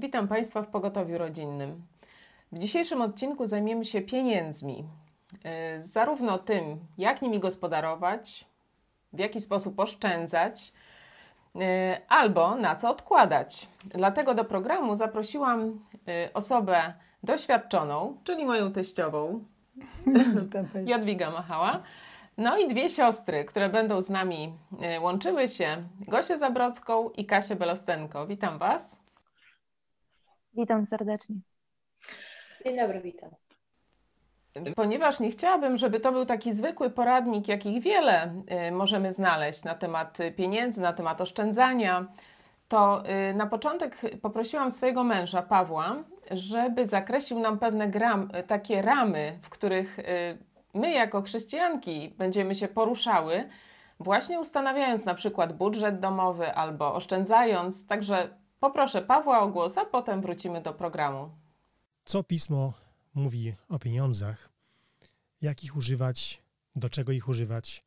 Witam Państwa w Pogotowiu Rodzinnym. W dzisiejszym odcinku zajmiemy się pieniędzmi. Yy, zarówno tym, jak nimi gospodarować, w jaki sposób oszczędzać, yy, albo na co odkładać. Dlatego do programu zaprosiłam yy, osobę doświadczoną, czyli moją teściową, Jadwiga Machała. No i dwie siostry, które będą z nami łączyły się, Gosię Zabrodzką i Kasię Belostenko. Witam Was. Witam serdecznie. Dzień dobry, witam. Ponieważ nie chciałabym, żeby to był taki zwykły poradnik, jakich wiele y, możemy znaleźć na temat pieniędzy, na temat oszczędzania, to y, na początek poprosiłam swojego męża, Pawła, żeby zakreślił nam pewne gram, takie ramy, w których y, my jako chrześcijanki będziemy się poruszały, właśnie ustanawiając na przykład budżet domowy albo oszczędzając. Także Poproszę Pawła o głos, a potem wrócimy do programu. Co pismo mówi o pieniądzach? Jak ich używać? Do czego ich używać?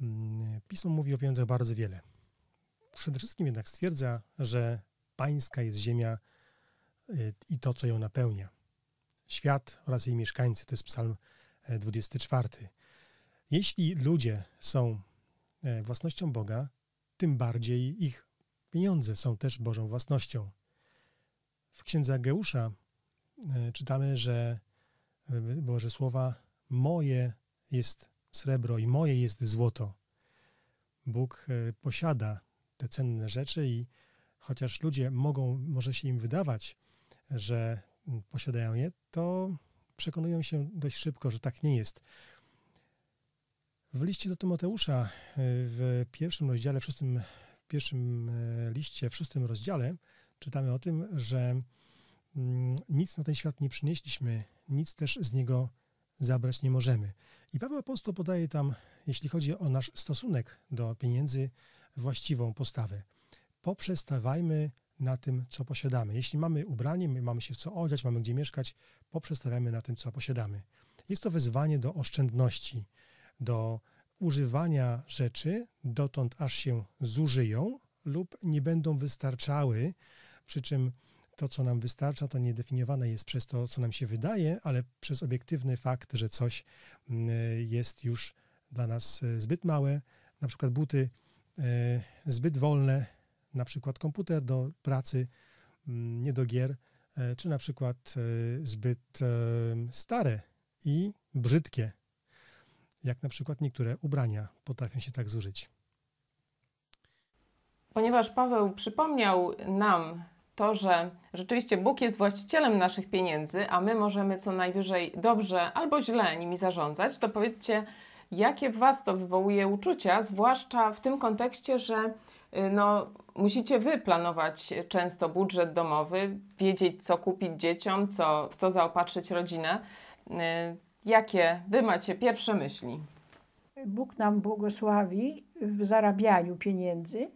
Mm, pismo mówi o pieniądzach bardzo wiele. Przede wszystkim jednak stwierdza, że pańska jest ziemia y, i to, co ją napełnia. Świat oraz jej mieszkańcy, to jest psalm 24. E, Jeśli ludzie są e, własnością Boga, tym bardziej ich Pieniądze są też Bożą własnością. W księdze Geusza e, czytamy, że e, Boże słowa moje jest srebro i moje jest złoto. Bóg e, posiada te cenne rzeczy i chociaż ludzie mogą, może się im wydawać, że posiadają je, to przekonują się dość szybko, że tak nie jest. W liście do Tymoteusza w pierwszym rozdziale, w szóstym pierwszym e, liście, w szóstym rozdziale czytamy o tym, że mm, nic na ten świat nie przynieśliśmy, nic też z niego zabrać nie możemy. I Paweł Apostoł podaje tam, jeśli chodzi o nasz stosunek do pieniędzy, właściwą postawę. Poprzestawajmy na tym, co posiadamy. Jeśli mamy ubranie, my mamy się w co odziać, mamy gdzie mieszkać, poprzestawiamy na tym, co posiadamy. Jest to wezwanie do oszczędności, do używania rzeczy dotąd aż się zużyją lub nie będą wystarczały, przy czym to, co nam wystarcza, to niedefiniowane jest przez to, co nam się wydaje, ale przez obiektywny fakt, że coś mm, jest już dla nas e, zbyt małe, na przykład buty e, zbyt wolne, na przykład komputer do pracy, mm, nie do gier, e, czy na przykład zbyt stare i brzydkie jak na przykład niektóre ubrania potrafią się tak zużyć. Ponieważ Paweł przypomniał nam to, że rzeczywiście Bóg jest właścicielem naszych pieniędzy, a my możemy co najwyżej dobrze albo źle nimi zarządzać, to powiedzcie, jakie w Was to wywołuje uczucia, zwłaszcza w tym kontekście, że y, no, musicie wy planować często budżet domowy, wiedzieć, co kupić dzieciom, co, w co zaopatrzyć rodzinę. Jakie Wy macie pierwsze myśli? Bóg nam błogosławi w zarabianiu pieniędzy.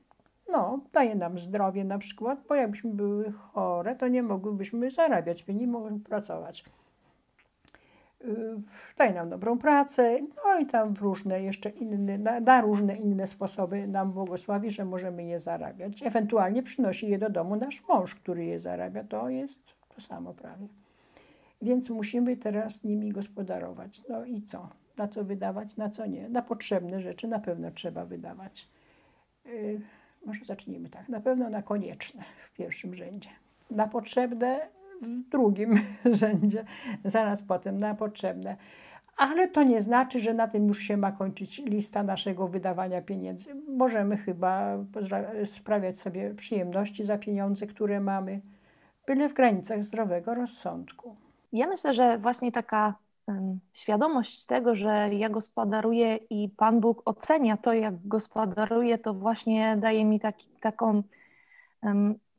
No, daje nam zdrowie na przykład, bo jakbyśmy były chore, to nie mogłybyśmy zarabiać, nie mogłybyśmy pracować. Y, daje nam dobrą pracę, no i tam różne jeszcze inne, na różne inne sposoby nam błogosławi, że możemy je zarabiać. Ewentualnie przynosi je do domu nasz mąż, który je zarabia. To jest to samo prawie. Więc musimy teraz nimi gospodarować. No i co? Na co wydawać, na co nie? Na potrzebne rzeczy na pewno trzeba wydawać. Yy, może zacznijmy tak. Na pewno na konieczne w pierwszym rzędzie. Na potrzebne w drugim rzędzie, zaraz potem na potrzebne. Ale to nie znaczy, że na tym już się ma kończyć lista naszego wydawania pieniędzy. Możemy chyba sprawiać sobie przyjemności za pieniądze, które mamy, byle w granicach zdrowego rozsądku. Ja myślę, że właśnie taka świadomość tego, że ja gospodaruję i Pan Bóg ocenia to, jak gospodaruję, to właśnie daje mi taki, taką,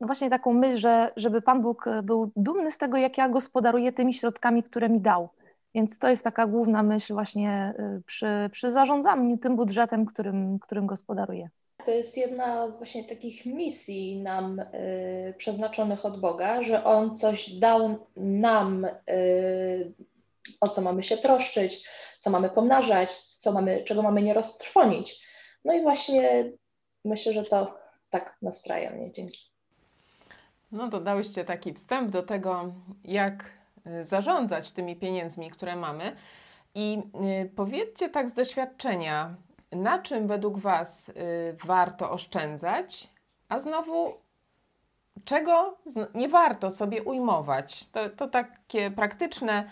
właśnie taką myśl, że żeby Pan Bóg był dumny z tego, jak ja gospodaruję tymi środkami, które mi dał. Więc to jest taka główna myśl właśnie y, przy, przy zarządzaniu tym budżetem, którym, którym gospodaruję. To jest jedna z właśnie takich misji nam y, przeznaczonych od Boga, że On coś dał nam, y, o co mamy się troszczyć, co mamy pomnażać, co mamy, czego mamy nie roztrwonić. No i właśnie myślę, że to tak nastraja mnie. Dzięki. No, dodałyście taki wstęp do tego, jak y, zarządzać tymi pieniędzmi, które mamy. I y, powiedzcie tak z doświadczenia, na czym według Was y, warto oszczędzać, a znowu czego nie warto sobie ujmować? To, to takie praktyczne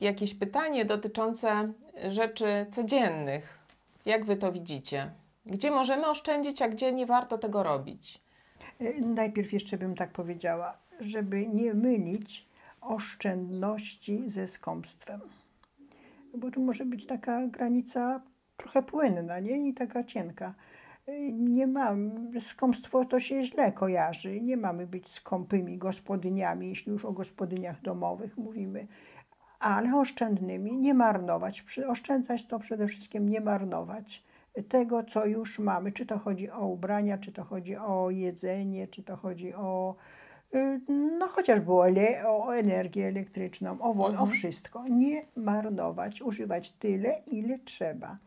jakieś pytanie dotyczące rzeczy codziennych. Jak Wy to widzicie? Gdzie możemy oszczędzić, a gdzie nie warto tego robić? E, najpierw jeszcze bym tak powiedziała, żeby nie mylić oszczędności ze skąpstwem. Bo tu może być taka granica trochę płynna, nie? I taka cienka. E, nie mam, skąpstwo to się źle kojarzy. Nie mamy być skąpymi gospodyniami, jeśli już o gospodyniach domowych mówimy, ale oszczędnymi, nie marnować. Oszczędzać to przede wszystkim nie marnować tego, co już mamy. Czy to chodzi o ubrania, czy to chodzi o jedzenie, czy to chodzi o y, no chociażby o, ele o energię elektryczną, o wodę, mhm. o wszystko. Nie marnować, używać tyle, ile trzeba.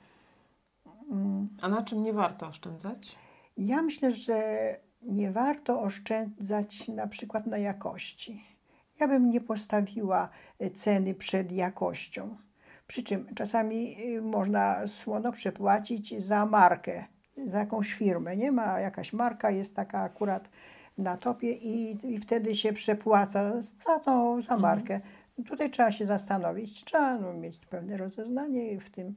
A na czym nie warto oszczędzać? Ja myślę, że nie warto oszczędzać na przykład na jakości. Ja bym nie postawiła ceny przed jakością. Przy czym czasami y, można słono przepłacić za markę, za jakąś firmę. Nie ma jakaś marka, jest taka akurat na topie i, i wtedy się przepłaca za tą, za mhm. markę. Mhm. Tutaj trzeba się zastanowić, trzeba no, mieć pewne rozeznanie w tym,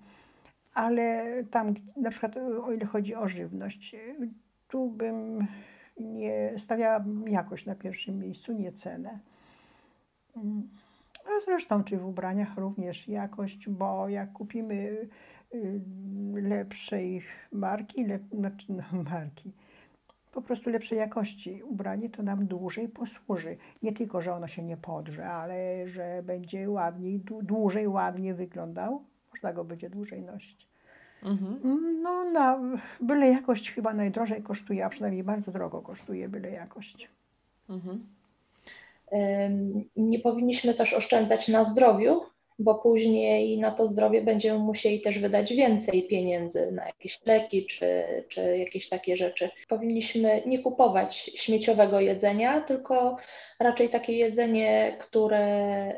ale tam na przykład o ile chodzi o żywność, tu bym nie stawiała jakość na pierwszym miejscu, nie cenę. Mm. A zresztą czy w ubraniach również jakość, bo jak kupimy y, lepszej marki, lep, znaczy no, marki, po prostu lepszej jakości ubranie, to nam dłużej posłuży. Nie tylko, że ono się nie podrze, ale że będzie ładniej, dłużej ładnie wyglądał. Można go będzie dłużej nosić. Mhm. No, na byle jakość chyba najdrożej kosztuje, a przynajmniej bardzo drogo kosztuje byle jakość. Mhm. Nie powinniśmy też oszczędzać na zdrowiu, bo później na to zdrowie będziemy musieli też wydać więcej pieniędzy na jakieś leki czy, czy jakieś takie rzeczy. Powinniśmy nie kupować śmieciowego jedzenia, tylko raczej takie jedzenie, które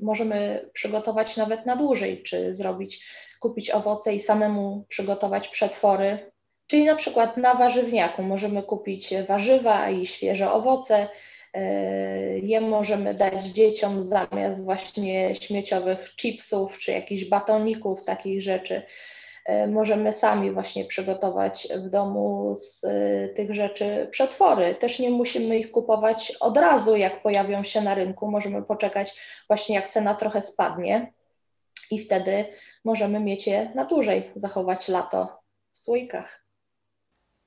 możemy przygotować nawet na dłużej, czy zrobić, kupić owoce i samemu przygotować przetwory. Czyli na przykład na warzywniaku możemy kupić warzywa i świeże owoce je możemy dać dzieciom zamiast właśnie śmieciowych chipsów czy jakichś batoników, takich rzeczy. E, możemy sami właśnie przygotować w domu z e, tych rzeczy przetwory. Też nie musimy ich kupować od razu, jak pojawią się na rynku. Możemy poczekać właśnie jak cena trochę spadnie i wtedy możemy mieć je na dłużej, zachować lato w słoikach.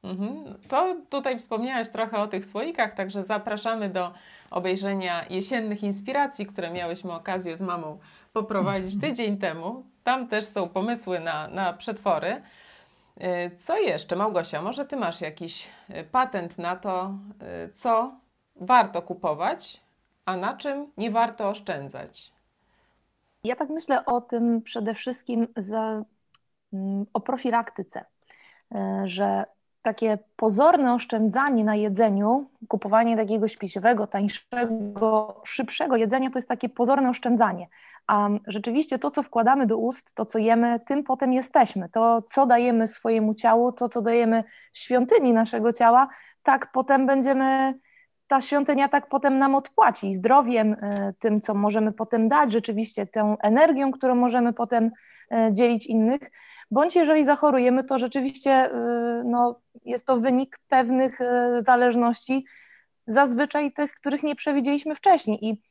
Mhm. To tutaj wspomniałaś trochę o tych słoikach, także zapraszamy do obejrzenia jesiennych inspiracji, które miałyśmy okazję z mamą poprowadzić mhm. tydzień temu. Tam też są pomysły na, na przetwory. Y, co jeszcze, Małgosia? Może ty masz jakiś y, patent na to, y, co warto kupować, a na czym nie warto oszczędzać? Ja tak myślę o tym przede wszystkim za, mm, o profilaktyce, że takie pozorne oszczędzanie na jedzeniu, kupowanie takiego śpiesiowego, tańszego, szybszego jedzenia, to jest takie pozorne oszczędzanie. A rzeczywiście to, co wkładamy do ust, to, co jemy, tym potem jesteśmy. To, co dajemy swojemu ciału, to, co dajemy świątyni naszego ciała, tak potem będziemy, ta świątynia tak potem nam odpłaci zdrowiem, e, tym, co możemy potem dać, rzeczywiście tą energią, którą możemy potem e, dzielić innych bądź jeżeli zachorujemy, to rzeczywiście y, no, jest to wynik pewnych y, zależności, zazwyczaj tych, których nie przewidzieliśmy wcześniej. I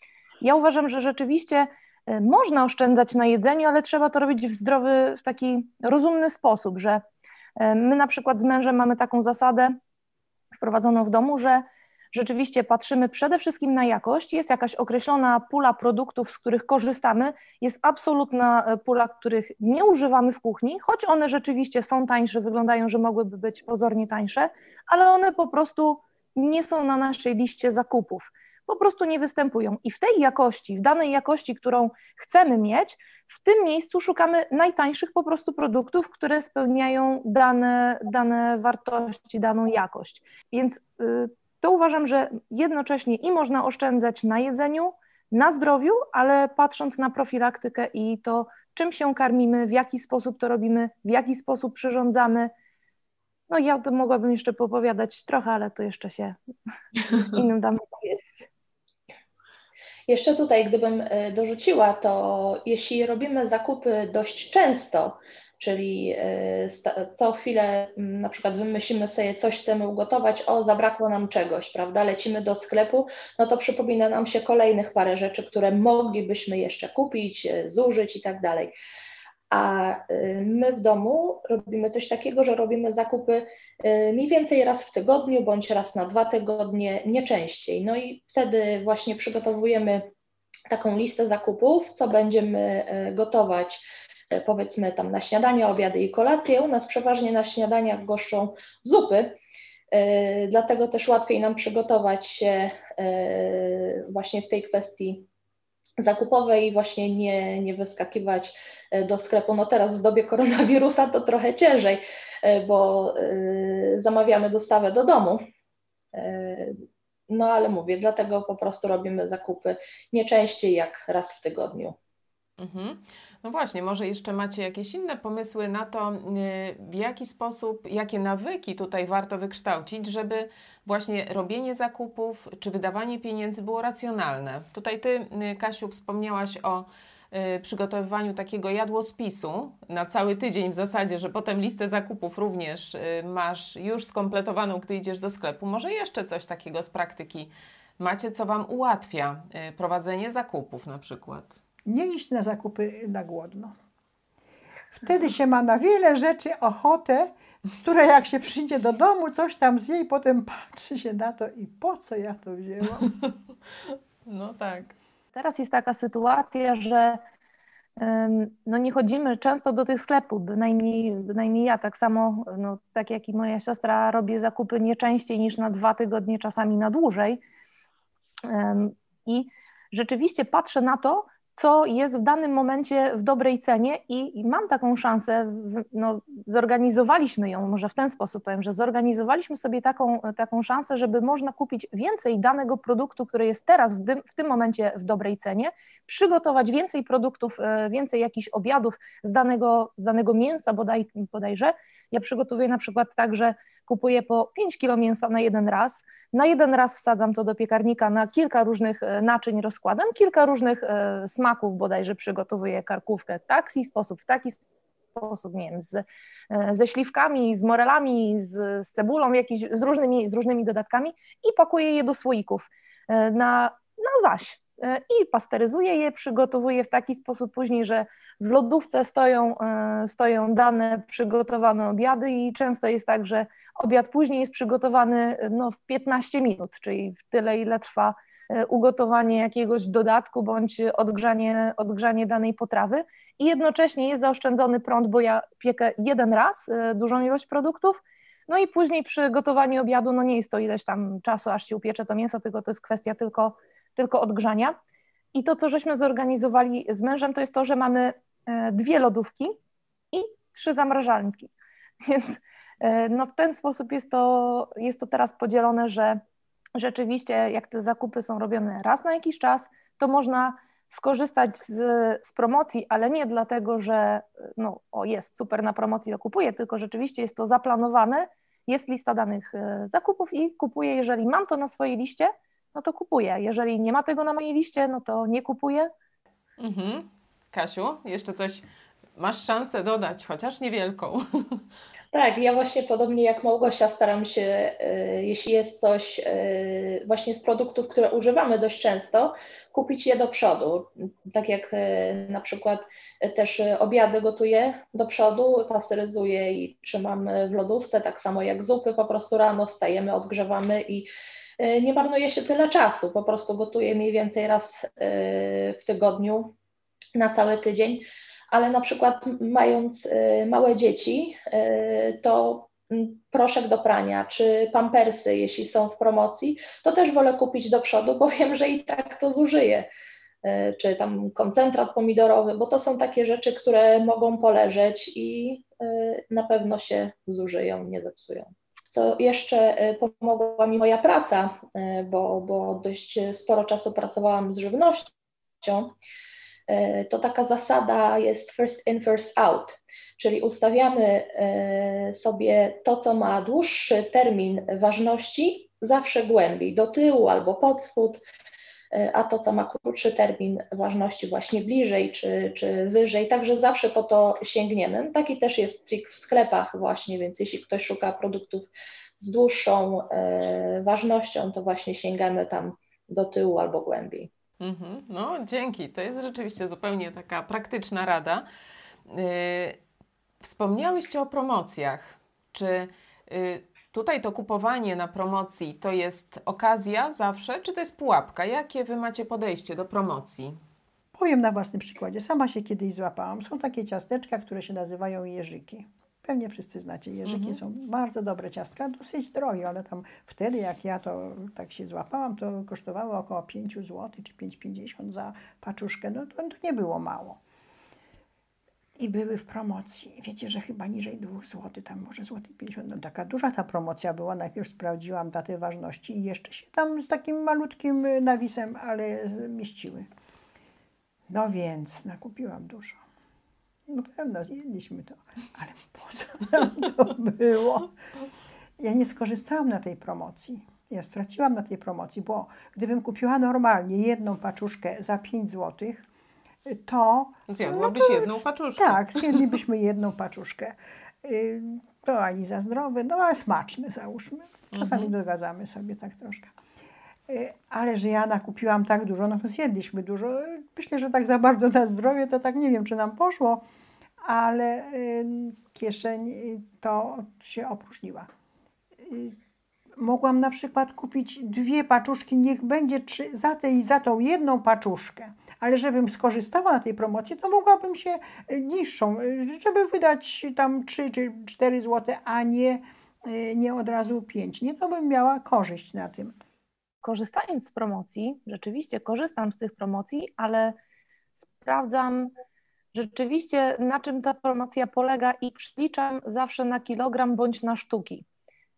ja uważam, że rzeczywiście y, można oszczędzać na jedzeniu, ale trzeba to robić w zdrowy, w taki rozumny sposób, że my na przykład z mężem mamy taką zasadę wprowadzoną w domu, że rzeczywiście patrzymy przede wszystkim na jakość, jest jakaś określona pula produktów, z których korzystamy, jest absolutna e, pula, których nie używamy w kuchni, choć one rzeczywiście są tańsze, wyglądają, że mogłyby być pozornie tańsze, ale one po prostu nie są na naszej liście zakupów. Po prostu nie występują. I w tej jakości, w danej jakości, którą chcemy mieć, w tym miejscu szukamy najtańszych po prostu produktów, które spełniają dane, dane wartości, daną jakość. Więc y, to uważam, że jednocześnie i można oszczędzać na jedzeniu, na zdrowiu, ale patrząc na profilaktykę i to, czym się karmimy, w jaki sposób to robimy, w jaki sposób przyrządzamy. No ja to mogłabym jeszcze popowiadać trochę, ale to jeszcze się innym dam powiedzieć. Jeszcze tutaj, gdybym e, dorzuciła, to jeśli robimy zakupy dość często, czyli e, co chwilę na przykład wymyślimy sobie coś, chcemy ugotować, o zabrakło nam czegoś, prawda, lecimy do sklepu, no to przypomina nam się kolejnych parę rzeczy, które moglibyśmy jeszcze kupić, e, zużyć i tak dalej. A my w domu robimy coś takiego, że robimy zakupy mniej więcej raz w tygodniu bądź raz na dwa tygodnie, nie częściej. No i wtedy właśnie przygotowujemy taką listę zakupów, co będziemy gotować E, powiedzmy tam na śniadanie, obiady i kolacje. U nas przeważnie na śniadaniach goszczą zupy, e, dlatego też łatwiej nam przygotować się e, właśnie w tej kwestii zakupowej i właśnie nie, nie wyskakiwać do sklepu. No teraz w dobie koronawirusa to trochę ciężej, bo zamawiamy dostawę do domu. No ale mówię, dlatego po prostu robimy zakupy nie częściej jak raz w tygodniu. Mhm. No właśnie, może jeszcze macie jakieś inne pomysły na to, y, w jaki sposób, jakie nawyki tutaj warto wykształcić, żeby właśnie robienie zakupów czy wydawanie pieniędzy było racjonalne. Tutaj Ty, y, Kasiu, wspomniałaś o y, przygotowywaniu takiego jadłospisu na cały tydzień w zasadzie, że potem listę zakupów również masz już skompletowaną, gdy idziesz do sklepu. Może jeszcze coś takiego z praktyki macie, co Wam ułatwia prowadzenie zakupów na przykład? Nie iść na zakupy na głodno. Wtedy się ma na wiele rzeczy ochotę, które jak się przyjdzie do domu, coś tam zje i potem patrzy się na to i po co ja to wzięłam. No tak. Teraz jest taka sytuacja, że no nie chodzimy często do tych sklepów, bynajmniej, bynajmniej ja tak samo, no, tak jak i moja siostra, robię zakupy nie częściej niż na dwa tygodnie, czasami na dłużej. I rzeczywiście patrzę na to, co jest w danym momencie w dobrej cenie i, mam taką szansę, no, zorganizowaliśmy ją, może w ten sposób powiem, że zorganizowaliśmy sobie taką, taką szansę, żeby można kupić więcej danego produktu, który jest teraz w tym, w tym momencie w dobrej cenie, przygotować więcej produktów, e, więcej jakichś obiadów z danego, z danego mięsa bodaj, bodajże. Ja przygotowuję na przykład tak, że kupuję po 5 kg mięsa na jeden raz, na jeden raz wsadzam to do piekarnika, na kilka różnych e, naczyń rozkładam, kilka różnych e, smaków bodajże przygotowuję karkówkę w taki sposób, w taki sposób, nie wiem, z, e, ze śliwkami, z morelami, z, z cebulą, jakiś, z, różnymi, z różnymi dodatkami i pakuję je do słoików na, na zaś. E, i pasteryzuję je, przygotowuję w taki sposób później, że w lodówce stoją, e, stoją dane przygotowane obiady i często jest tak, że obiad później jest przygotowany no, w 15 minut, czyli w tyle, ile trwa e, ugotowanie jakiegoś dodatku bądź odgrzanie, odgrzanie danej potrawy. I jednocześnie jest zaoszczędzony prąd, bo ja piekę jeden raz dużą ilość produktów, no i później przy gotowaniu obiadu, no nie jest to ileś tam czasu, aż się upiecze to mięso, tylko to jest kwestia tylko tylko odgrzania. I to, co żeśmy zorganizowali z mężem, to jest to, że mamy e, dwie lodówki i trzy zamrażalniki. Więc e, no w ten sposób jest to, jest to teraz podzielone, że rzeczywiście jak te zakupy są robione raz na jakiś czas, to można skorzystać z, z promocji, ale nie dlatego, że no, o, jest super na promocji, to kupuję, tylko rzeczywiście jest to zaplanowane, jest lista danych e, zakupów i kupuję, jeżeli mam to na swojej liście, no to kupuję. Jeżeli nie ma tego na mojej liście, no to nie kupuję. Mhm. Kasiu, jeszcze coś masz szansę dodać, chociaż niewielką. Tak, ja właśnie podobnie jak Małgosia staram się, y, jeśli jest coś y, właśnie z produktów, które używamy dość często, kupić je do przodu. Tak jak y, na przykład też obiady gotuję do przodu, pasteryzuję i trzymam w lodówce, tak samo jak zupy, po prostu rano wstajemy, odgrzewamy i nie marnuje się tyle czasu, po prostu gotuję mniej więcej raz e, w tygodniu na cały tydzień, ale na przykład mając e, małe dzieci, to proszek do prania czy pampersy, jeśli są w promocji, to też wolę kupić do przodu, bo wiem, że i tak to zużyję. Czy tam koncentrat pomidorowy, bo to są takie rzeczy, które mogą poleżeć i na pewno się zużyją, nie zepsują. Co jeszcze pomogła mi moja praca, bo, bo dość sporo czasu pracowałam z żywnością, to taka zasada jest first in, first out, czyli ustawiamy sobie to, co ma dłuższy termin ważności, zawsze głębiej, do tyłu albo pod spód, E, a to, co ma krótszy termin ważności, właśnie bliżej czy, czy wyżej, także zawsze po to sięgniemy. Taki też jest trik w sklepach, właśnie, więc jeśli ktoś szuka produktów z dłuższą e, ważnością, to właśnie sięgamy tam do tyłu albo głębiej. Mhm. No, dzięki. To jest rzeczywiście zupełnie taka praktyczna rada. Yy, wspomniałyście o promocjach. Czy yy, Tutaj to kupowanie na promocji to jest okazja zawsze, czy to jest pułapka? Jakie wy macie podejście do promocji? Powiem na własnym przykładzie. Sama się kiedyś złapałam. Są takie ciasteczka, które się nazywają jeżyki. Pewnie wszyscy znacie. Jeżyki mhm. są bardzo dobre ciastka, dosyć drogie, ale tam wtedy, jak ja to tak się złapałam, to kosztowało około 5 zł czy 5,50 za paczuszkę. No to, to nie było mało i były w promocji. Wiecie, że chyba niżej 2 zł, tam może złoty 50. No taka duża ta promocja była. Najpierw sprawdziłam datę ważności i jeszcze się tam z takim malutkim y, nawisem, ale mieściły. No więc nakupiłam dużo. No pewno zjedliśmy to, ale po co nam to było? Ja nie skorzystałam na tej promocji. Ja straciłam na tej promocji, bo gdybym kupiła normalnie jedną paczuszkę za 5 złotych, to... Zjadłabyś no jedną paczuszkę. Tak, zjedlibyśmy jedną paczuszkę. Y, to ani za zdrowe, no ale smaczne załóżmy. Czasami mhm. dogadzamy sobie tak troszkę. Y, ale że ja nakupiłam tak dużo, no to zjedliśmy dużo. Myślę, że tak za bardzo na zdrowie to tak nie wiem, czy nam poszło, ale y, kieszeń to się opróżniła. Mogłam na przykład kupić dwie paczuszki, niech będzie trzy, za tę i za tą jedną paczuszkę ale żebym skorzystała na tej promocji, to mogłabym się e, niższą, e, żeby wydać tam 3 czy 4 zł, a nie, e, nie od razu 5. Nie, to bym miała korzyść na tym. Korzystając z promocji, rzeczywiście korzystam z tych promocji, ale sprawdzam rzeczywiście, na czym ta promocja polega i przeliczam zawsze na kilogram bądź na sztuki.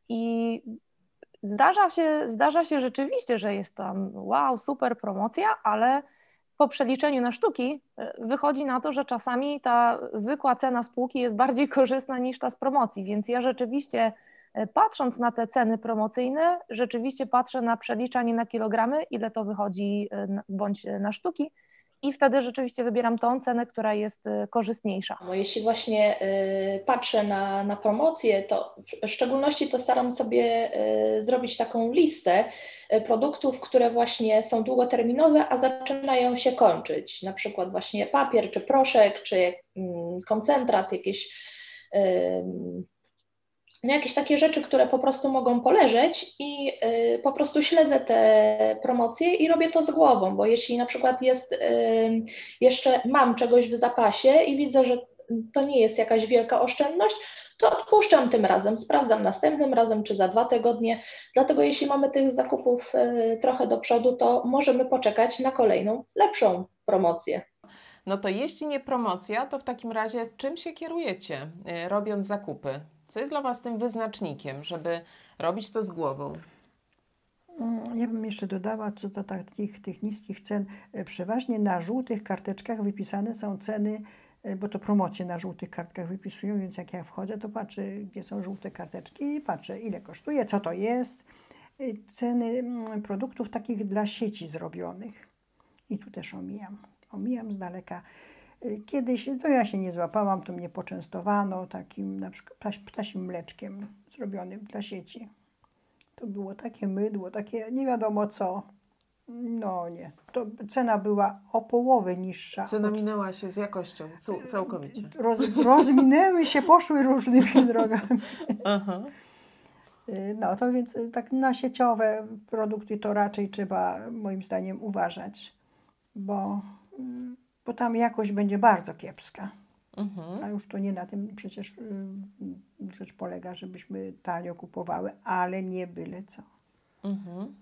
I zdarza się, zdarza się rzeczywiście, że jest tam wow, super promocja, ale po przeliczeniu na sztuki e, wychodzi na to, że czasami ta zwykła cena spółki jest bardziej korzystna niż ta z promocji, więc ja rzeczywiście e, patrząc na te ceny promocyjne, rzeczywiście patrzę na przeliczanie na kilogramy, ile to wychodzi e, bądź na sztuki i wtedy rzeczywiście wybieram tą cenę, która jest y, korzystniejsza. Bo jeśli właśnie y, patrzę na, na promocję, to w szczególności to staram sobie y, zrobić taką listę produktów, które właśnie są długoterminowe, a zaczynają się kończyć. Na przykład właśnie papier, czy proszek, czy mm, koncentrat, jakieś no jakieś takie rzeczy, które po prostu mogą poleżeć i y, po prostu śledzę te promocje i robię to z głową, bo jeśli na przykład jest y, jeszcze mam czegoś w zapasie i widzę, że to nie jest jakaś wielka oszczędność, to odpuszczam tym razem, sprawdzam następnym razem czy za dwa tygodnie. Dlatego jeśli mamy tych zakupów y, trochę do przodu, to możemy poczekać na kolejną lepszą promocję. No to jeśli nie promocja, to w takim razie czym się kierujecie, robiąc zakupy? Co jest dla Was tym wyznacznikiem, żeby robić to z głową? Mm, ja bym jeszcze dodała co do takich tych niskich cen. E, przeważnie na żółtych karteczkach wypisane są ceny, e, bo to promocje na żółtych kartkach wypisują, więc jak ja wchodzę, to patrzę, gdzie są żółte karteczki i patrzę, ile kosztuje, co to jest. E, ceny mm, produktów takich dla sieci zrobionych. I tu też omijam. Omijam z daleka Kiedyś, to ja się nie złapałam, to mnie poczęstowano takim na przykład ptasim mleczkiem zrobionym dla sieci. To było takie mydło, takie nie wiadomo co. No nie, to cena była o połowę niższa. Cena minęła się z jakością całkowicie. Roz, rozminęły się, poszły różnymi drogami. Aha. No to więc tak na sieciowe produkty to raczej trzeba moim zdaniem uważać, bo mm, bo tam jakość będzie bardzo kiepska. Mhm. A już to nie na tym przecież y, rzecz polega, żebyśmy tanio kupowały, ale nie byle co. Mhm.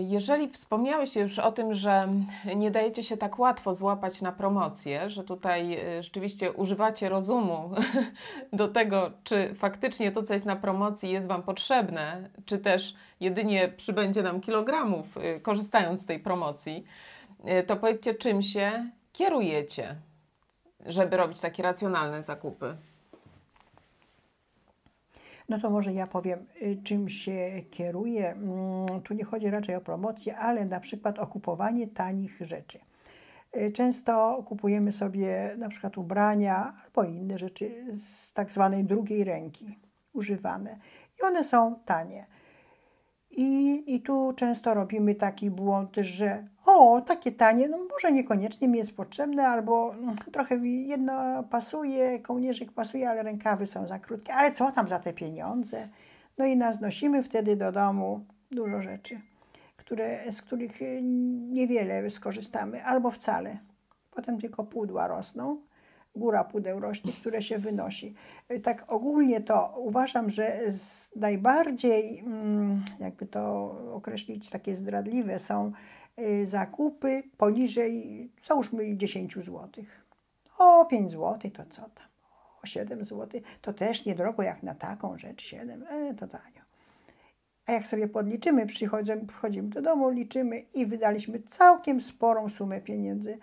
Jeżeli wspomniałeś już o tym, że nie dajecie się tak łatwo złapać na promocję, że tutaj y, rzeczywiście używacie rozumu do tego, czy faktycznie to, co jest na promocji, jest Wam potrzebne, czy też jedynie przybędzie nam kilogramów, y, korzystając z tej promocji, y, to powiedzcie, czym się kierujecie, żeby robić takie racjonalne zakupy. No to może ja powiem, y, czym się kieruję. Mm, tu nie chodzi raczej o promocję, ale na przykład o kupowanie tanich rzeczy. Y, często kupujemy sobie na przykład ubrania albo inne rzeczy z tak zwanej drugiej ręki, używane. I one są tanie. I, I tu często robimy taki błąd, że o, takie tanie, no może niekoniecznie mi jest potrzebne, albo mm, trochę mi jedno pasuje, kołnierzyk pasuje, ale rękawy są za krótkie, ale co tam za te pieniądze? No i nas nosimy wtedy do domu dużo rzeczy, które, z których y, niewiele skorzystamy, albo wcale. Potem tylko pudła rosną, góra pudeł rośnie, które się wynosi. Tak ogólnie to uważam, że najbardziej, mm, jakby to określić, takie zdradliwe są y, zakupy poniżej, załóżmy 10 zł. O 5 zł to co tam? O 7 zł to też niedrogo jak na taką rzecz 7, e, to tanio. A jak sobie podliczymy, przychodzimy, przychodzimy do domu, liczymy i wydaliśmy całkiem sporą sumę pieniędzy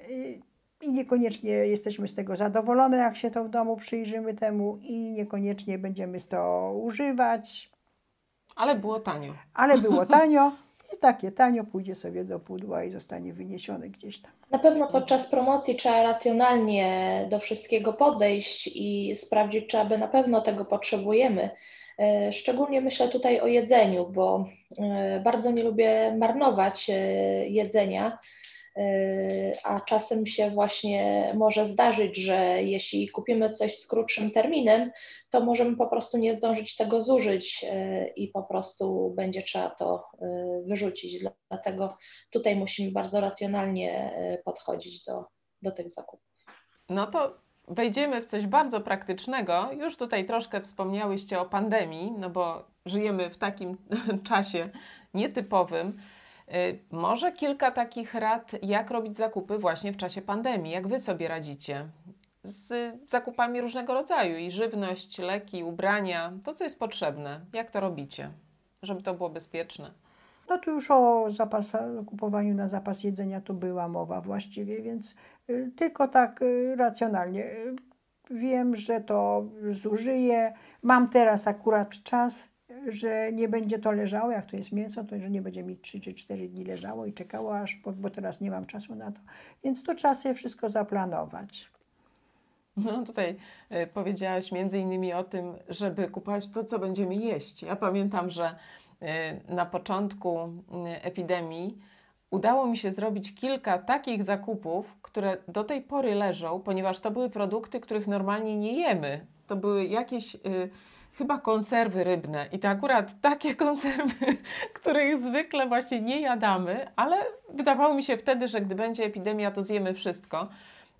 y, i niekoniecznie jesteśmy z tego zadowolone, jak się to w domu przyjrzymy temu i niekoniecznie będziemy z to używać. Ale było tanio. Ale było tanio i takie tanio pójdzie sobie do pudła i zostanie wyniesione gdzieś tam. Na pewno podczas promocji trzeba racjonalnie do wszystkiego podejść i sprawdzić, czy aby na pewno tego potrzebujemy. E, szczególnie myślę tutaj o jedzeniu, bo e, bardzo nie lubię marnować e, jedzenia a czasem się właśnie może zdarzyć, że jeśli kupimy coś z krótszym terminem, to możemy po prostu nie zdążyć tego zużyć yy, i po prostu będzie trzeba to yy, wyrzucić. Dlatego tutaj musimy bardzo racjonalnie podchodzić do, do tych zakupów. No to wejdziemy w coś bardzo praktycznego. Już tutaj troszkę wspomniałyście o pandemii, no bo żyjemy w takim czasie nietypowym. Y, może kilka takich rad, jak robić zakupy właśnie w czasie pandemii. Jak Wy sobie radzicie z zakupami różnego rodzaju i żywność, leki, ubrania, to co jest potrzebne. Jak to robicie, żeby to było bezpieczne? No tu już o zapas, kupowaniu na zapas jedzenia tu była mowa właściwie, więc y, tylko tak y, racjonalnie. Wiem, że to zużyję. Mam teraz akurat czas że nie będzie to leżało, jak to jest mięso, to że nie będzie mi 3 czy 4 dni leżało i czekało aż, bo teraz nie mam czasu na to. Więc to trzeba sobie wszystko zaplanować. No tutaj y, powiedziałaś między innymi o tym, żeby kupować to, co będziemy jeść. Ja pamiętam, że y, na początku y, epidemii udało mi się zrobić kilka takich zakupów, które do tej pory leżą, ponieważ to były produkty, których normalnie nie jemy. To były jakieś chyba konserwy rybne. I to akurat takie konserwy, których zwykle właśnie nie jadamy, ale wydawało mi się wtedy, że gdy będzie epidemia, to zjemy wszystko.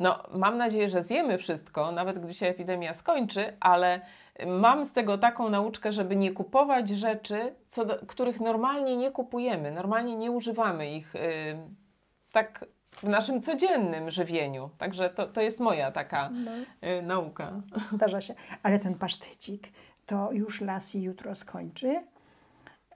No, mam nadzieję, że zjemy wszystko, nawet gdy się epidemia skończy, ale mam z tego taką nauczkę, żeby nie kupować rzeczy, co do, których normalnie nie kupujemy, normalnie nie używamy ich yy, tak w naszym codziennym żywieniu. Także to, to jest moja taka yy, nauka. Zdarza się. Ale ten pasztecik, to już Lassie jutro skończy.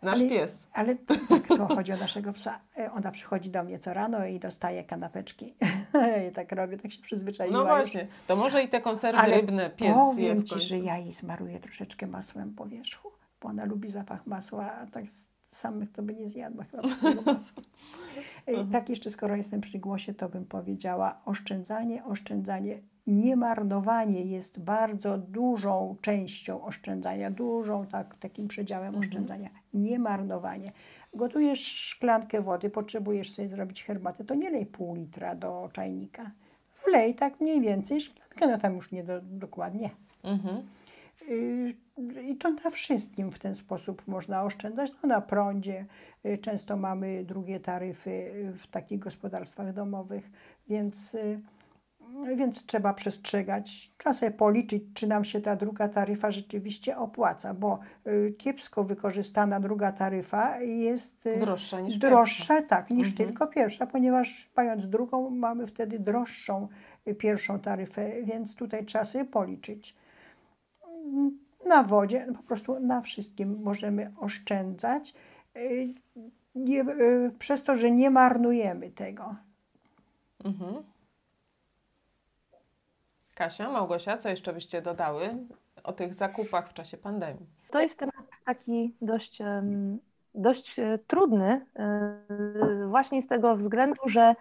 Nasz ale, pies. Ale tak, to chodzi o naszego psa. E, ona przychodzi do mnie co rano i dostaje kanapeczki. I tak robię, tak się przyzwyczaiła. No właśnie, to może i te konserwy ale rybne pies powiem Ci, że ja jej smaruję troszeczkę masłem po wierzchu, bo ona lubi zapach masła, a tak samych to by nie zjadła chyba masła. E, tak jeszcze, skoro jestem przy głosie, to bym powiedziała oszczędzanie, oszczędzanie niemarnowanie jest bardzo dużą częścią oszczędzania, dużą tak, takim przedziałem mhm. oszczędzania. Niemarnowanie. Gotujesz szklankę wody, potrzebujesz sobie zrobić herbatę, to nie lej pół litra do czajnika. Wlej tak mniej więcej szklankę, no tam już nie do, dokładnie. Mhm. Y, I to na wszystkim w ten sposób można oszczędzać. No na prądzie y, często mamy drugie taryfy w takich gospodarstwach domowych, więc y, więc trzeba przestrzegać. Trzeba sobie policzyć, czy nam się ta druga taryfa rzeczywiście opłaca, bo y, kiepsko wykorzystana druga taryfa jest y, Droższa niż droższa, tak, niż Mhm. tylko pierwsza, ponieważ mając drugą mamy wtedy droższą y, pierwszą taryfę, więc tutaj trzeba sobie policzyć. Na wodzie, po prostu na wszystkim możemy oszczędzać, nie, przez to, że nie marnujemy tego. Mhm. Kasia, Małgosia, co jeszcze byście dodały o tych zakupach w czasie pandemii? To jest temat taki dość, dość e, trudny, e, właśnie z tego względu, że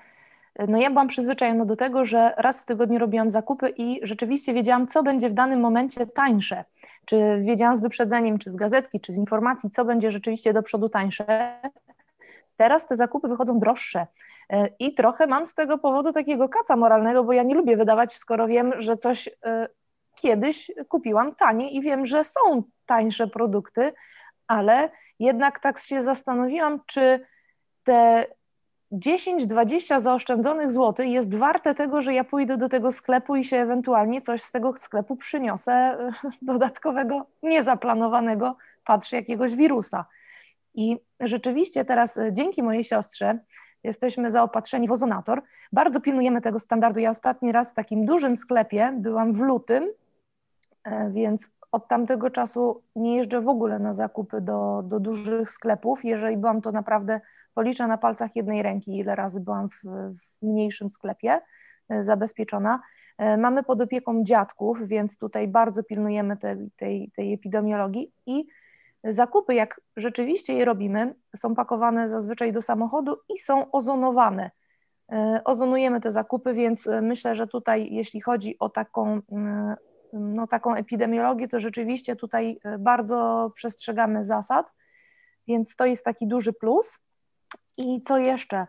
e, no ja byłam przyzwyczajona do tego, że raz w tygodniu robiłam zakupy i rzeczywiście wiedziałam, co będzie w danym momencie tańsze. Czy wiedziałam z wyprzedzeniem, czy z gazetki, czy z informacji, co będzie rzeczywiście do przodu tańsze. Teraz te zakupy wychodzą droższe i trochę mam z tego powodu takiego kaca moralnego, bo ja nie lubię wydawać, skoro wiem, że coś e, kiedyś kupiłam taniej i wiem, że są tańsze produkty, ale jednak tak się zastanowiłam, czy te 10-20 zaoszczędzonych złotych jest warte tego, że ja pójdę do tego sklepu i się ewentualnie coś z tego sklepu przyniosę e, dodatkowego, niezaplanowanego, patrzę, jakiegoś wirusa. I rzeczywiście teraz e, dzięki mojej siostrze jesteśmy zaopatrzeni w ozonator. Bardzo pilnujemy tego standardu. Ja ostatni raz w takim dużym sklepie byłam w lutym, e, więc od tamtego czasu nie jeżdżę w ogóle na zakupy do, do dużych sklepów. Jeżeli byłam, to naprawdę policzę na palcach jednej ręki, ile razy byłam w, w mniejszym sklepie e, zabezpieczona. E, Mamy pod opieką dziadków, więc tutaj bardzo pilnujemy tej, tej, tej epidemiologii i zakupy, jak rzeczywiście je robimy, są pakowane zazwyczaj do samochodu i są ozonowane. E, Ozonujemy te zakupy, więc e, myślę, że tutaj, jeśli chodzi o taką, mm, no, taką epidemiologię, to rzeczywiście tutaj e, bardzo przestrzegamy zasad, więc to jest taki duży plus. I co jeszcze?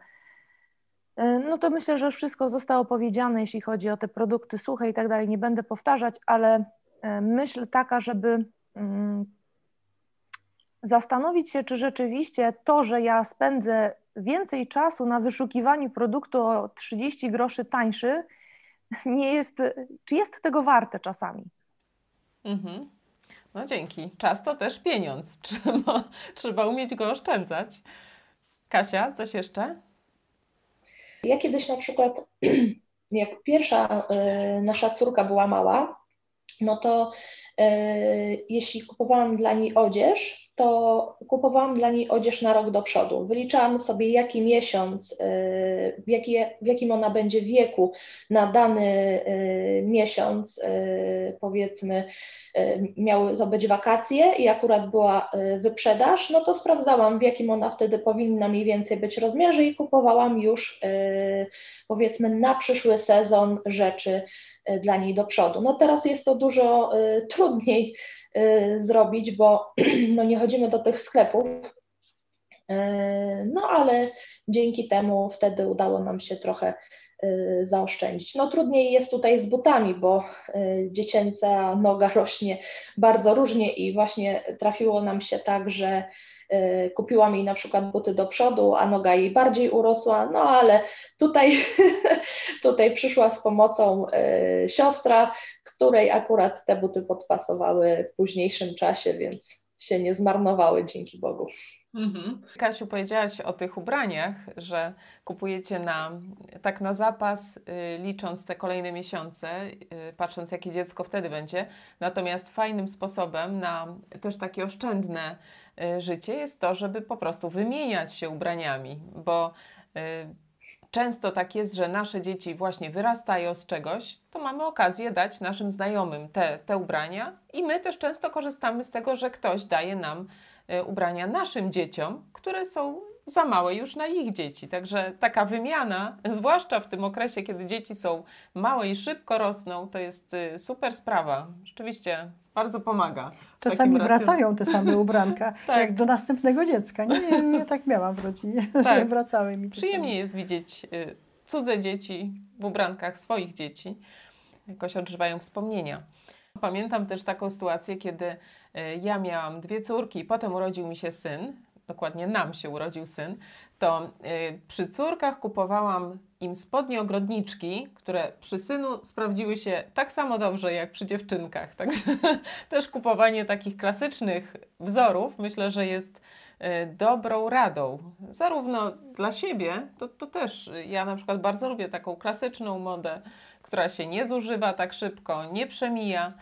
No to myślę, że wszystko zostało powiedziane, jeśli chodzi o te produkty suche i tak dalej. Nie będę powtarzać, ale myśl taka, żeby mm, zastanowić się, czy rzeczywiście to, że ja spędzę więcej czasu na wyszukiwaniu produktu o 30 groszy tańszy, nie jest, czy jest tego warte czasami. Mhm. No dzięki. Czas to też pieniądz. Trzeba, trzeba umieć go oszczędzać. Kasia, coś jeszcze? Ja kiedyś na przykład, jak pierwsza y, nasza córka była mała, no to y, jeśli kupowałam dla niej odzież, to kupowałam dla niej odzież na rok do przodu. Wyliczałam sobie, jaki miesiąc, y, w, jakie, w jakim ona będzie wieku na dany y, miesiąc, powiedzmy, miały to być wakacje i akurat była wyprzedaż, no to sprawdzałam, w jakim ona wtedy powinna mniej więcej być rozmiarze i kupowałam już, powiedzmy, na przyszły sezon rzeczy dla niej do przodu. No teraz jest to dużo y, trudniej y, zrobić, bo no nie chodzimy do tych sklepów, y, no ale dzięki temu wtedy udało nam się trochę y, zaoszczędzić. No trudniej jest tutaj z butami, bo y, dziecięca noga rośnie bardzo różnie i właśnie trafiło nam się tak, że y, kupiłam jej na przykład buty do przodu, a noga jej bardziej urosła, no ale tutaj, tutaj przyszła z pomocą y, siostra, której akurat te buty podpasowały w późniejszym czasie, więc się nie zmarnowały dzięki Bogu. Mhm. Kasiu, powiedziałaś o tych ubraniach, że kupujecie na, tak na zapas, y, licząc te kolejne miesiące, y, patrząc jakie dziecko wtedy będzie. Natomiast fajnym sposobem na też takie oszczędne życie jest to, żeby po prostu wymieniać się ubraniami, bo y, często tak jest, że nasze dzieci właśnie wyrastają z czegoś, to mamy okazję dać naszym znajomym te, te ubrania i my też często korzystamy z tego, że ktoś daje nam y, ubrania naszym dzieciom, które są za małe już na ich dzieci. Także taka wymiana, zwłaszcza w tym okresie, kiedy dzieci są małe i szybko rosną, to jest super sprawa. Rzeczywiście bardzo pomaga. Czasami wracają te same ubranka, Tak. jak do następnego dziecka. Nie, nie, ja tak miałam w rodzinie. Tak. Wracały mi Przyjemnie jest widzieć y, cudze dzieci w ubrankach swoich dzieci. Jakoś odżywają wspomnienia. Pamiętam też taką sytuację, kiedy y, ja miałam dwie córki i potem urodził mi się syn. Dokładnie nam się urodził syn. To y, przy córkach kupowałam im spodnie ogrodniczki, które przy synu sprawdziły się tak samo dobrze jak przy dziewczynkach. Także też kupowanie takich klasycznych wzorów myślę, że jest y, dobrą radą. Zarówno dla siebie, to, to też ja na przykład bardzo lubię taką klasyczną modę, która się nie zużywa tak szybko, nie przemija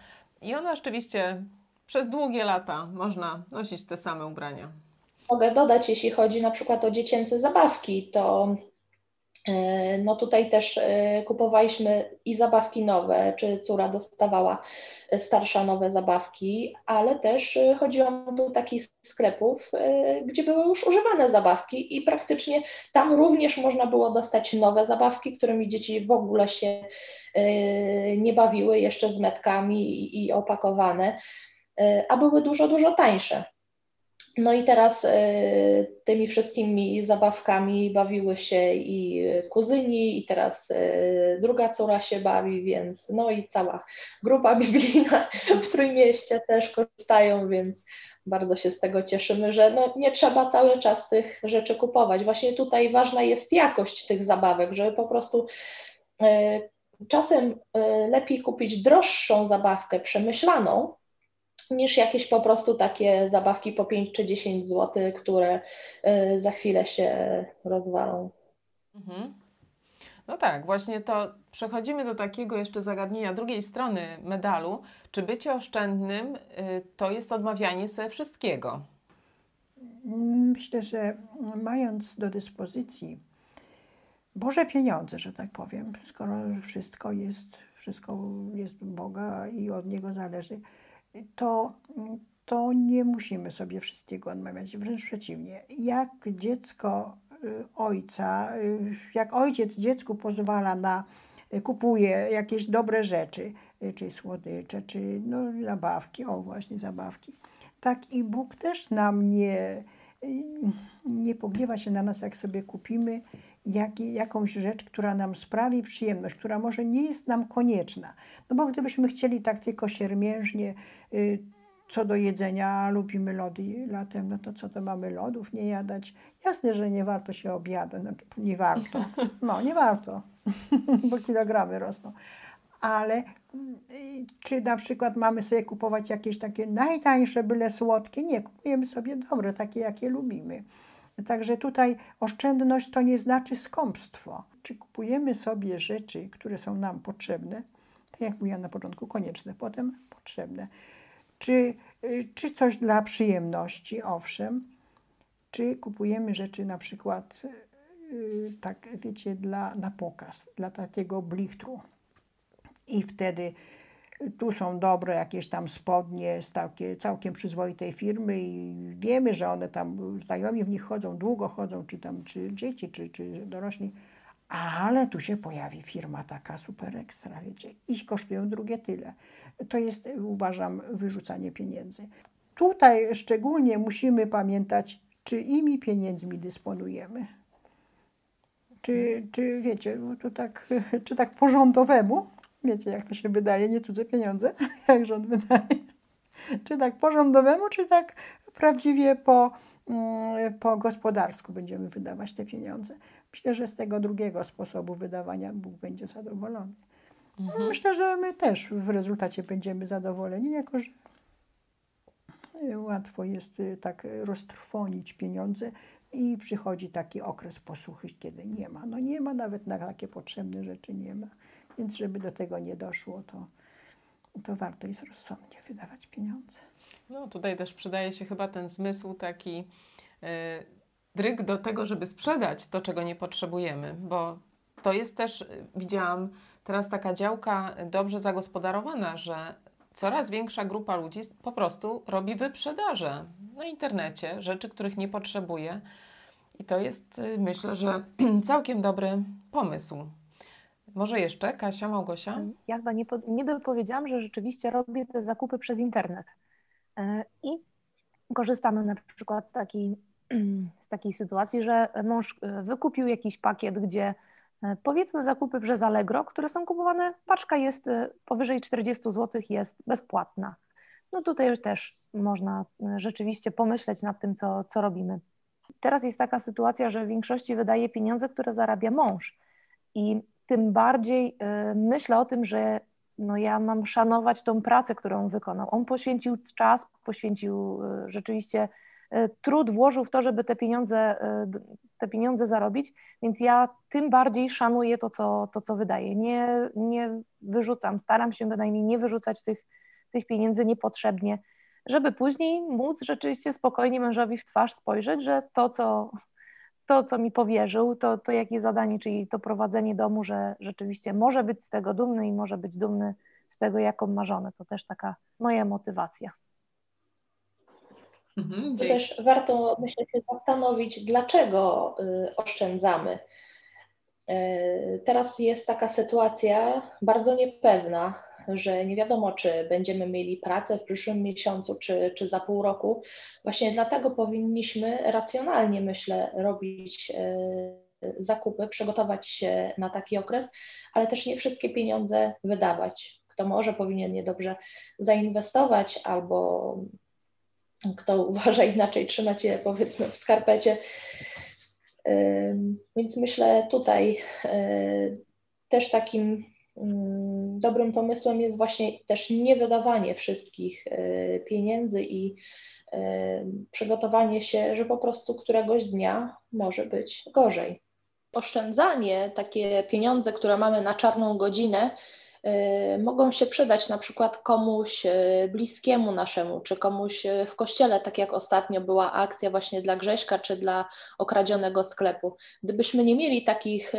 i ona rzeczywiście przez długie lata można nosić te same ubrania. Mogę dodać, jeśli chodzi na przykład o dziecięce zabawki, to e, no tutaj też e, kupowaliśmy i zabawki nowe, czy córa dostawała starsza nowe zabawki, ale też e, chodziłam do takich sklepów, gdzie były już używane zabawki i praktycznie tam również można było dostać nowe zabawki, którymi dzieci w ogóle się nie bawiły jeszcze z metkami i opakowane, a były dużo, dużo tańsze. No i teraz y, tymi wszystkimi zabawkami bawiły się i kuzyni, i teraz y, druga córa się bawi, więc no i cała grupa biblijna w Trójmieście też korzystają, więc bardzo się z tego cieszymy, że no nie trzeba cały czas tych rzeczy kupować. Właśnie tutaj ważna jest jakość tych zabawek, żeby po prostu y, czasem lepiej kupić droższą zabawkę przemyślaną, niż jakieś po prostu takie zabawki po 5 czy 10 zł, które y, za chwilę się rozwalą. Mhm. No tak, właśnie to przechodzimy do takiego jeszcze zagadnienia drugiej strony medalu. Czy bycie oszczędnym y, to jest odmawianie sobie wszystkiego? Myślę, że mając do dyspozycji Boże pieniądze, że tak powiem, skoro wszystko jest, wszystko jest Boga i od Niego zależy, to, to nie musimy sobie wszystkiego odmawiać, wręcz przeciwnie. Jak dziecko y, ojca, y, jak ojciec dziecku pozwala na, y, kupuje jakieś dobre rzeczy, czy słodycze, czy no, zabawki, o właśnie zabawki, tak i Bóg też nam nie, nie pogniewa się na nas, jak sobie kupimy jak, jakąś rzecz, która nam sprawi przyjemność, która może nie jest nam konieczna. No bo gdybyśmy chcieli tak tylko siermiężnie y, co do jedzenia, lubimy lody latem, no to co to mamy lodów nie jadać? Jasne, że nie warto się obiadać, znaczy nie warto, no nie warto, bo kilogramy rosną. Ale y, czy na przykład mamy sobie kupować jakieś takie najtańsze, byle słodkie? Nie, kupujemy sobie dobre, takie jakie lubimy. Także tutaj oszczędność to nie znaczy skąpstwo. Czy kupujemy sobie rzeczy, które są nam potrzebne, tak jak mówiłam na początku, konieczne, potem potrzebne. Czy, y, czy coś dla przyjemności, owszem, czy kupujemy rzeczy na przykład y, tak, wiecie, dla, na pokaz, dla takiego blichtru. I wtedy tu są dobre jakieś tam spodnie z takie całkiem przyzwoitej firmy i wiemy, że one tam, znajomi w nich chodzą, długo chodzą, czy tam, czy dzieci, czy, czy dorośli, ale tu się pojawi firma taka super ekstra, wiecie, i kosztują drugie tyle. To jest, uważam, wyrzucanie pieniędzy. Tutaj szczególnie musimy pamiętać, czyimi pieniędzmi dysponujemy. Czy, czy wiecie, tu tak, czy tak porządowemu, Wiecie, jak to się wydaje, nie cudze pieniądze, jak rząd wydaje. Czy tak porządowemu, czy tak prawdziwie po, mm, po gospodarsku będziemy wydawać te pieniądze. Myślę, że z tego drugiego sposobu wydawania Bóg będzie zadowolony. Mhm. Myślę, że my też w rezultacie będziemy zadowoleni, jako że łatwo jest y, tak roztrwonić pieniądze i przychodzi taki okres posłuchy, kiedy nie ma. No nie ma nawet na takie potrzebne rzeczy, nie ma. Więc żeby do tego nie doszło, to, to warto jest rozsądnie wydawać pieniądze. No tutaj też przydaje się chyba ten zmysł taki yy, dryg do tego, żeby sprzedać to, czego nie potrzebujemy, bo to jest też, widziałam teraz taka działka dobrze zagospodarowana, że coraz większa grupa ludzi po prostu robi wyprzedaże na internecie, rzeczy, których nie potrzebuje. I to jest, y, myślę, że całkiem dobry pomysł. Może jeszcze, Kasia, Małgosia? Ja chyba nie, nie dopowiedziałam, że rzeczywiście robię te zakupy przez internet. E, I korzystamy na przykład z takiej, z takiej sytuacji, że mąż e, wykupił jakiś pakiet, gdzie e, powiedzmy zakupy przez Allegro, które są kupowane, paczka jest powyżej 40 zł, jest bezpłatna. No tutaj już też można rzeczywiście pomyśleć nad tym, co, co robimy. teraz jest taka sytuacja, że w większości wydaje pieniądze, które zarabia mąż. I tym bardziej y, myślę o tym, że no ja mam szanować tą pracę, którą wykonał. On poświęcił czas, poświęcił y, rzeczywiście y, trud, włożył w to, żeby te pieniądze, te pieniądze zarobić, więc ja tym bardziej szanuję to, co, to, co wydaję. Nie, nie wyrzucam, staram się bynajmniej nie wyrzucać tych, tych pieniędzy niepotrzebnie, żeby później móc rzeczywiście spokojnie mężowi w twarz spojrzeć, że to, co, to, co mi powierzył, to, to jakie zadanie, czyli to prowadzenie domu, że rzeczywiście może być z tego dumny i może być dumny z tego, jaką ma żonę. To też taka moja motywacja. Mhm, to też warto, myślę, się zastanowić, dlaczego y, oszczędzamy. Y, teraz jest taka sytuacja bardzo niepewna, że nie wiadomo, czy będziemy mieli pracę w przyszłym miesiącu, czy, czy za pół roku. Właśnie dlatego powinniśmy racjonalnie, myślę, robić e, zakupy, przygotować się na taki okres, ale też nie wszystkie pieniądze wydawać. Kto może, powinien je dobrze zainwestować, albo kto uważa inaczej, trzymać je powiedzmy w skarpecie. Więc myślę tutaj e, też takim dobrym pomysłem jest właśnie też niewydawanie wszystkich e, pieniędzy i e, przygotowanie się, że po prostu któregoś dnia może być gorzej. Oszczędzanie, takie pieniądze, które mamy na czarną godzinę, mogą się przydać na przykład komuś y, bliskiemu naszemu, czy komuś y, w kościele, tak jak ostatnio była akcja właśnie dla Grześka, czy dla okradzionego sklepu. Gdybyśmy nie mieli takich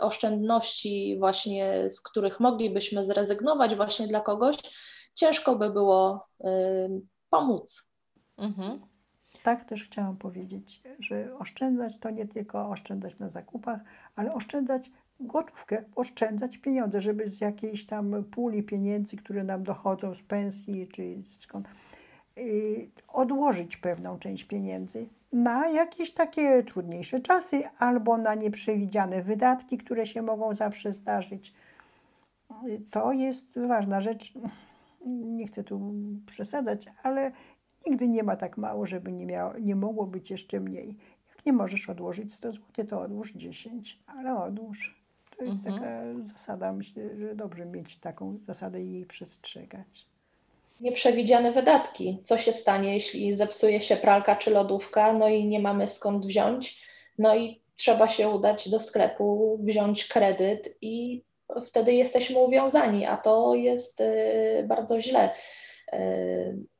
oszczędności właśnie, z których moglibyśmy zrezygnować właśnie dla kogoś, ciężko by było pomóc. Mhm. Tak też chciałam powiedzieć, że oszczędzać to nie tylko oszczędzać na zakupach, ale oszczędzać gotówkę, oszczędzać pieniądze, żeby z jakiejś tam puli pieniędzy, które nam dochodzą z pensji czy skąd, yy, odłożyć pewną część pieniędzy na jakieś takie trudniejsze czasy albo na nieprzewidziane wydatki, które się mogą zawsze zdarzyć. To jest ważna rzecz. Nie chcę tu przesadzać, ale nigdy nie ma tak mało, żeby nie, miało, nie mogło być jeszcze mniej. Jak nie możesz odłożyć 100 zł, to odłóż 10, ale odłóż. To jest mhm. taka zasada, myślę, że dobrze mieć taką zasadę i jej przestrzegać. Nieprzewidziane wydatki. Co się stanie, jeśli zepsuje się pralka czy lodówka, no i nie mamy skąd wziąć, no i trzeba się udać do sklepu, wziąć kredyt i wtedy jesteśmy uwiązani, a to jest y, bardzo źle y,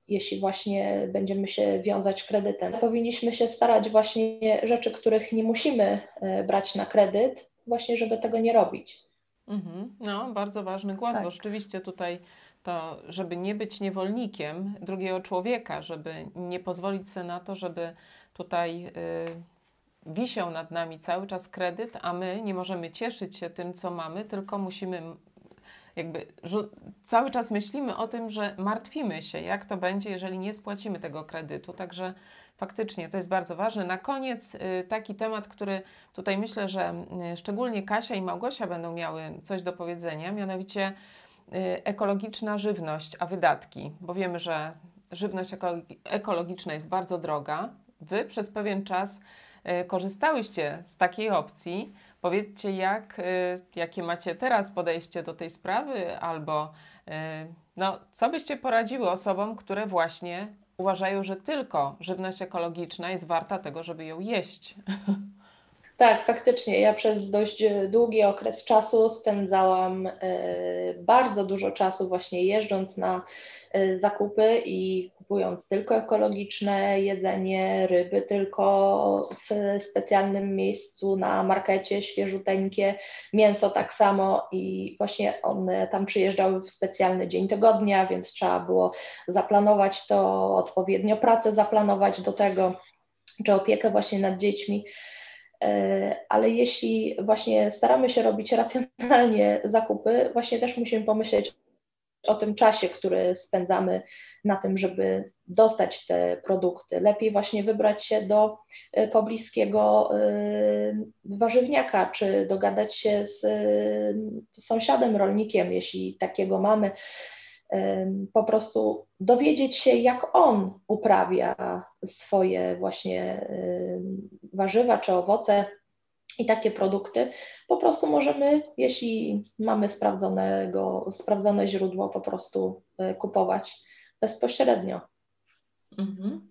jeśli właśnie będziemy się wiązać kredytem. Powinniśmy się starać właśnie rzeczy, których nie musimy y, brać na kredyt, właśnie, żeby tego nie robić. Mhm. No, bardzo ważny głos, tak. bo rzeczywiście tutaj to, żeby nie być niewolnikiem drugiego człowieka, żeby nie pozwolić sobie na to, żeby tutaj y, wisiał nad nami cały czas kredyt, a my nie możemy cieszyć się tym, co mamy, tylko musimy jakby cały czas myślimy o tym, że martwimy się, jak to będzie, jeżeli nie spłacimy tego kredytu. Także faktycznie to jest bardzo ważne. Na koniec y, taki temat, który tutaj myślę, że y, szczególnie Kasia i Małgosia będą miały coś do powiedzenia, mianowicie y, ekologiczna żywność, a wydatki, bo wiemy, że żywność ekologiczna jest bardzo droga. Wy przez pewien czas korzystałyście z takiej opcji. Powiedzcie, jak, jakie macie teraz podejście do tej sprawy, albo no, co byście poradziły osobom, które właśnie uważają, że tylko żywność ekologiczna jest warta tego, żeby ją jeść. Tak, faktycznie. Ja przez dość długi okres czasu spędzałam e, bardzo dużo czasu właśnie jeżdżąc na e, zakupy i kupując tylko ekologiczne jedzenie, ryby tylko w specjalnym miejscu na markecie, świeżuteńkie, mięso tak samo i właśnie one tam przyjeżdżały w specjalny dzień tygodnia, więc trzeba było zaplanować to, odpowiednio pracę zaplanować do tego, czy opiekę właśnie nad dziećmi. E, ale jeśli właśnie staramy się robić racjonalnie zakupy, właśnie też musimy pomyśleć o tym czasie, który spędzamy na tym, żeby dostać te produkty. Lepiej właśnie wybrać się do e, pobliskiego e, warzywniaka, czy dogadać się z, z sąsiadem, rolnikiem, jeśli takiego mamy. po prostu dowiedzieć się, jak on uprawia swoje właśnie warzywa czy owoce i takie produkty. Po prostu możemy, jeśli mamy sprawdzonego, sprawdzone źródło, po prostu e, kupować bezpośrednio. Mhm.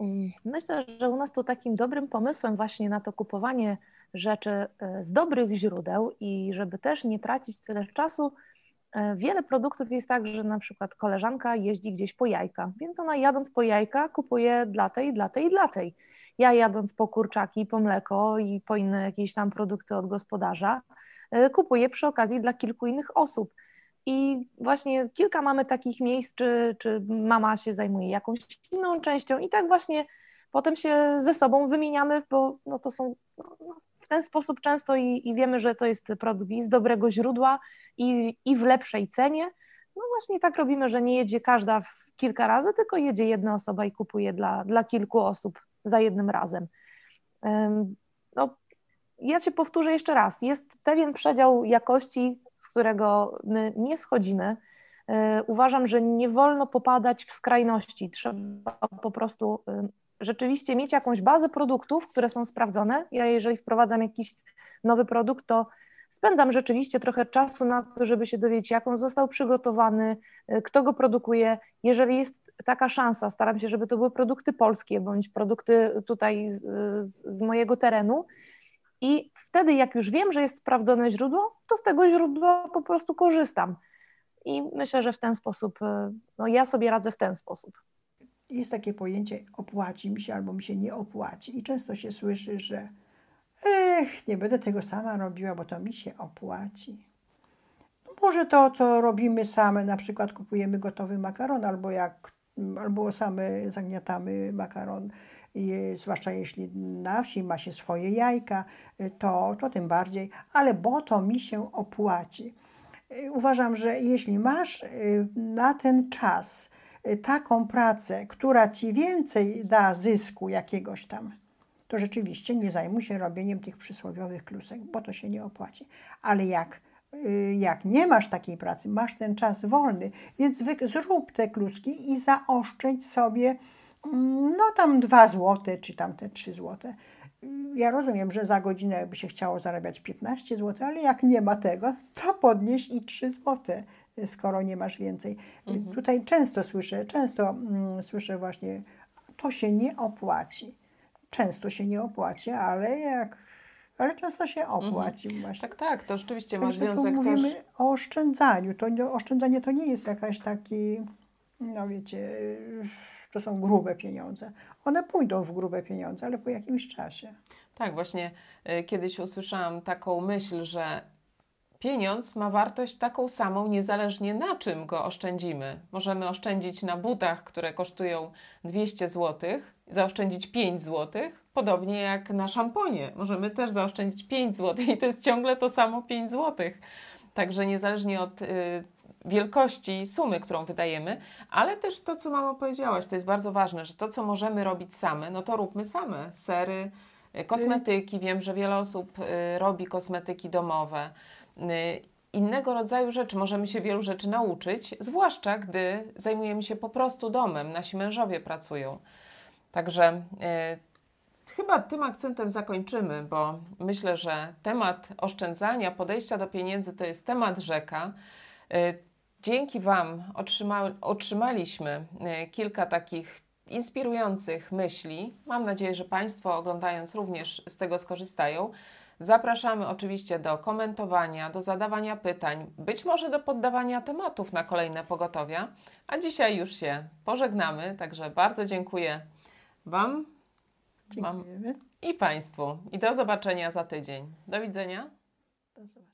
Mm, myślę, że u nas to takim dobrym pomysłem właśnie na to kupowanie rzeczy e, z dobrych źródeł i żeby też nie tracić tyle czasu, e, wiele produktów jest tak, że na przykład koleżanka jeździ gdzieś po jajka, więc ona jadąc po jajka kupuje dla tej, dla tej, dla tej. Ja jadąc po kurczaki, po mleko i po inne jakieś tam produkty od gospodarza, e, kupuję przy okazji dla kilku innych osób. I właśnie kilka mamy takich miejsc, czy, czy mama się zajmuje jakąś inną częścią, i tak właśnie potem się ze sobą wymieniamy, bo no to są no, no w ten sposób często i, i, wiemy, że to jest produkt z dobrego źródła i, i w lepszej cenie. No właśnie tak robimy, że nie jedzie każda kilka razy, tylko jedzie jedna osoba i kupuje dla, dla kilku osób za jednym razem. No, ja się powtórzę jeszcze raz. Jest pewien przedział jakości, z którego my nie schodzimy. E, uważam, że nie wolno popadać w skrajności. Trzeba po prostu rzeczywiście mieć jakąś bazę produktów, które są sprawdzone. Ja, jeżeli wprowadzam jakiś nowy produkt, to spędzam rzeczywiście trochę czasu na to, żeby się dowiedzieć, jak on został przygotowany, e, kto go produkuje. Jeżeli jest taka szansa, staram się, żeby to były produkty polskie bądź produkty tutaj z, z, mojego terenu. I wtedy, jak już wiem, że jest sprawdzone źródło, to z tego źródła po prostu korzystam. I myślę, że w ten sposób, e, no ja sobie radzę w ten sposób. Jest takie pojęcie opłaci mi się albo mi się nie opłaci. I często się słyszy, że ech, nie będę tego sama robiła, bo to mi się opłaci. No może to, co robimy same, na przykład kupujemy gotowy makaron, albo jak albo same zagniatamy makaron, I, zwłaszcza jeśli na wsi ma się swoje jajka, to, to tym bardziej, ale bo to mi się opłaci. Uważam, że jeśli masz y, na ten czas y, taką pracę, która ci więcej da zysku jakiegoś tam, to rzeczywiście nie zajmuj się robieniem tych przysłowiowych klusek, bo to się nie opłaci. Ale jak Y, jak nie masz takiej pracy, masz ten czas wolny, więc zrób te kluski i zaoszczędź sobie mm, no tam dwa złote, czy tam te trzy złote. Y, ja rozumiem, że za godzinę by się chciało zarabiać 15 zł, ale jak nie ma tego, to podnieś i 3 złote, skoro nie masz więcej. Mhm. Tutaj często słyszę, często mm, słyszę właśnie, to się nie opłaci. Często się nie opłaci, ale jak ale często się opłaci mhm. właśnie. Tak, tak, to rzeczywiście ma związek mówimy też... o oszczędzaniu. To oszczędzanie to nie jest jakaś taki, no wiecie, to są grube pieniądze. One pójdą w grube pieniądze, ale po jakimś czasie. Tak, właśnie y, kiedyś usłyszałam taką myśl, że pieniądz ma wartość taką samą, niezależnie na czym go oszczędzimy. Możemy oszczędzić na butach, które kosztują 200 zł, zaoszczędzić 5 zł, podobnie jak na szamponie. Możemy też zaoszczędzić 5 zł i to jest ciągle to samo 5 zł. Także niezależnie od y, wielkości sumy, którą wydajemy, ale też to, co mama powiedziałaś, to jest bardzo ważne, że to, co możemy robić same, no to róbmy same. Sery, y, kosmetyki, wiem, że wiele osób y, robi kosmetyki domowe. Y, innego rodzaju rzeczy, możemy się wielu rzeczy nauczyć, zwłaszcza gdy zajmujemy się po prostu domem, nasi mężowie pracują. Także y, chyba tym akcentem zakończymy, bo myślę, że temat oszczędzania, podejścia do pieniędzy to jest temat rzeka. Y, dzięki Wam otrzyma, otrzymaliśmy y, kilka takich inspirujących myśli. Mam nadzieję, że Państwo oglądając również z tego skorzystają. Zapraszamy oczywiście do komentowania, do zadawania pytań, być może do poddawania tematów na kolejne pogotowia. A dzisiaj już się pożegnamy, także bardzo dziękuję Wam Dziękujemy. i Państwu. I do zobaczenia za tydzień. Do widzenia. Do zobaczenia.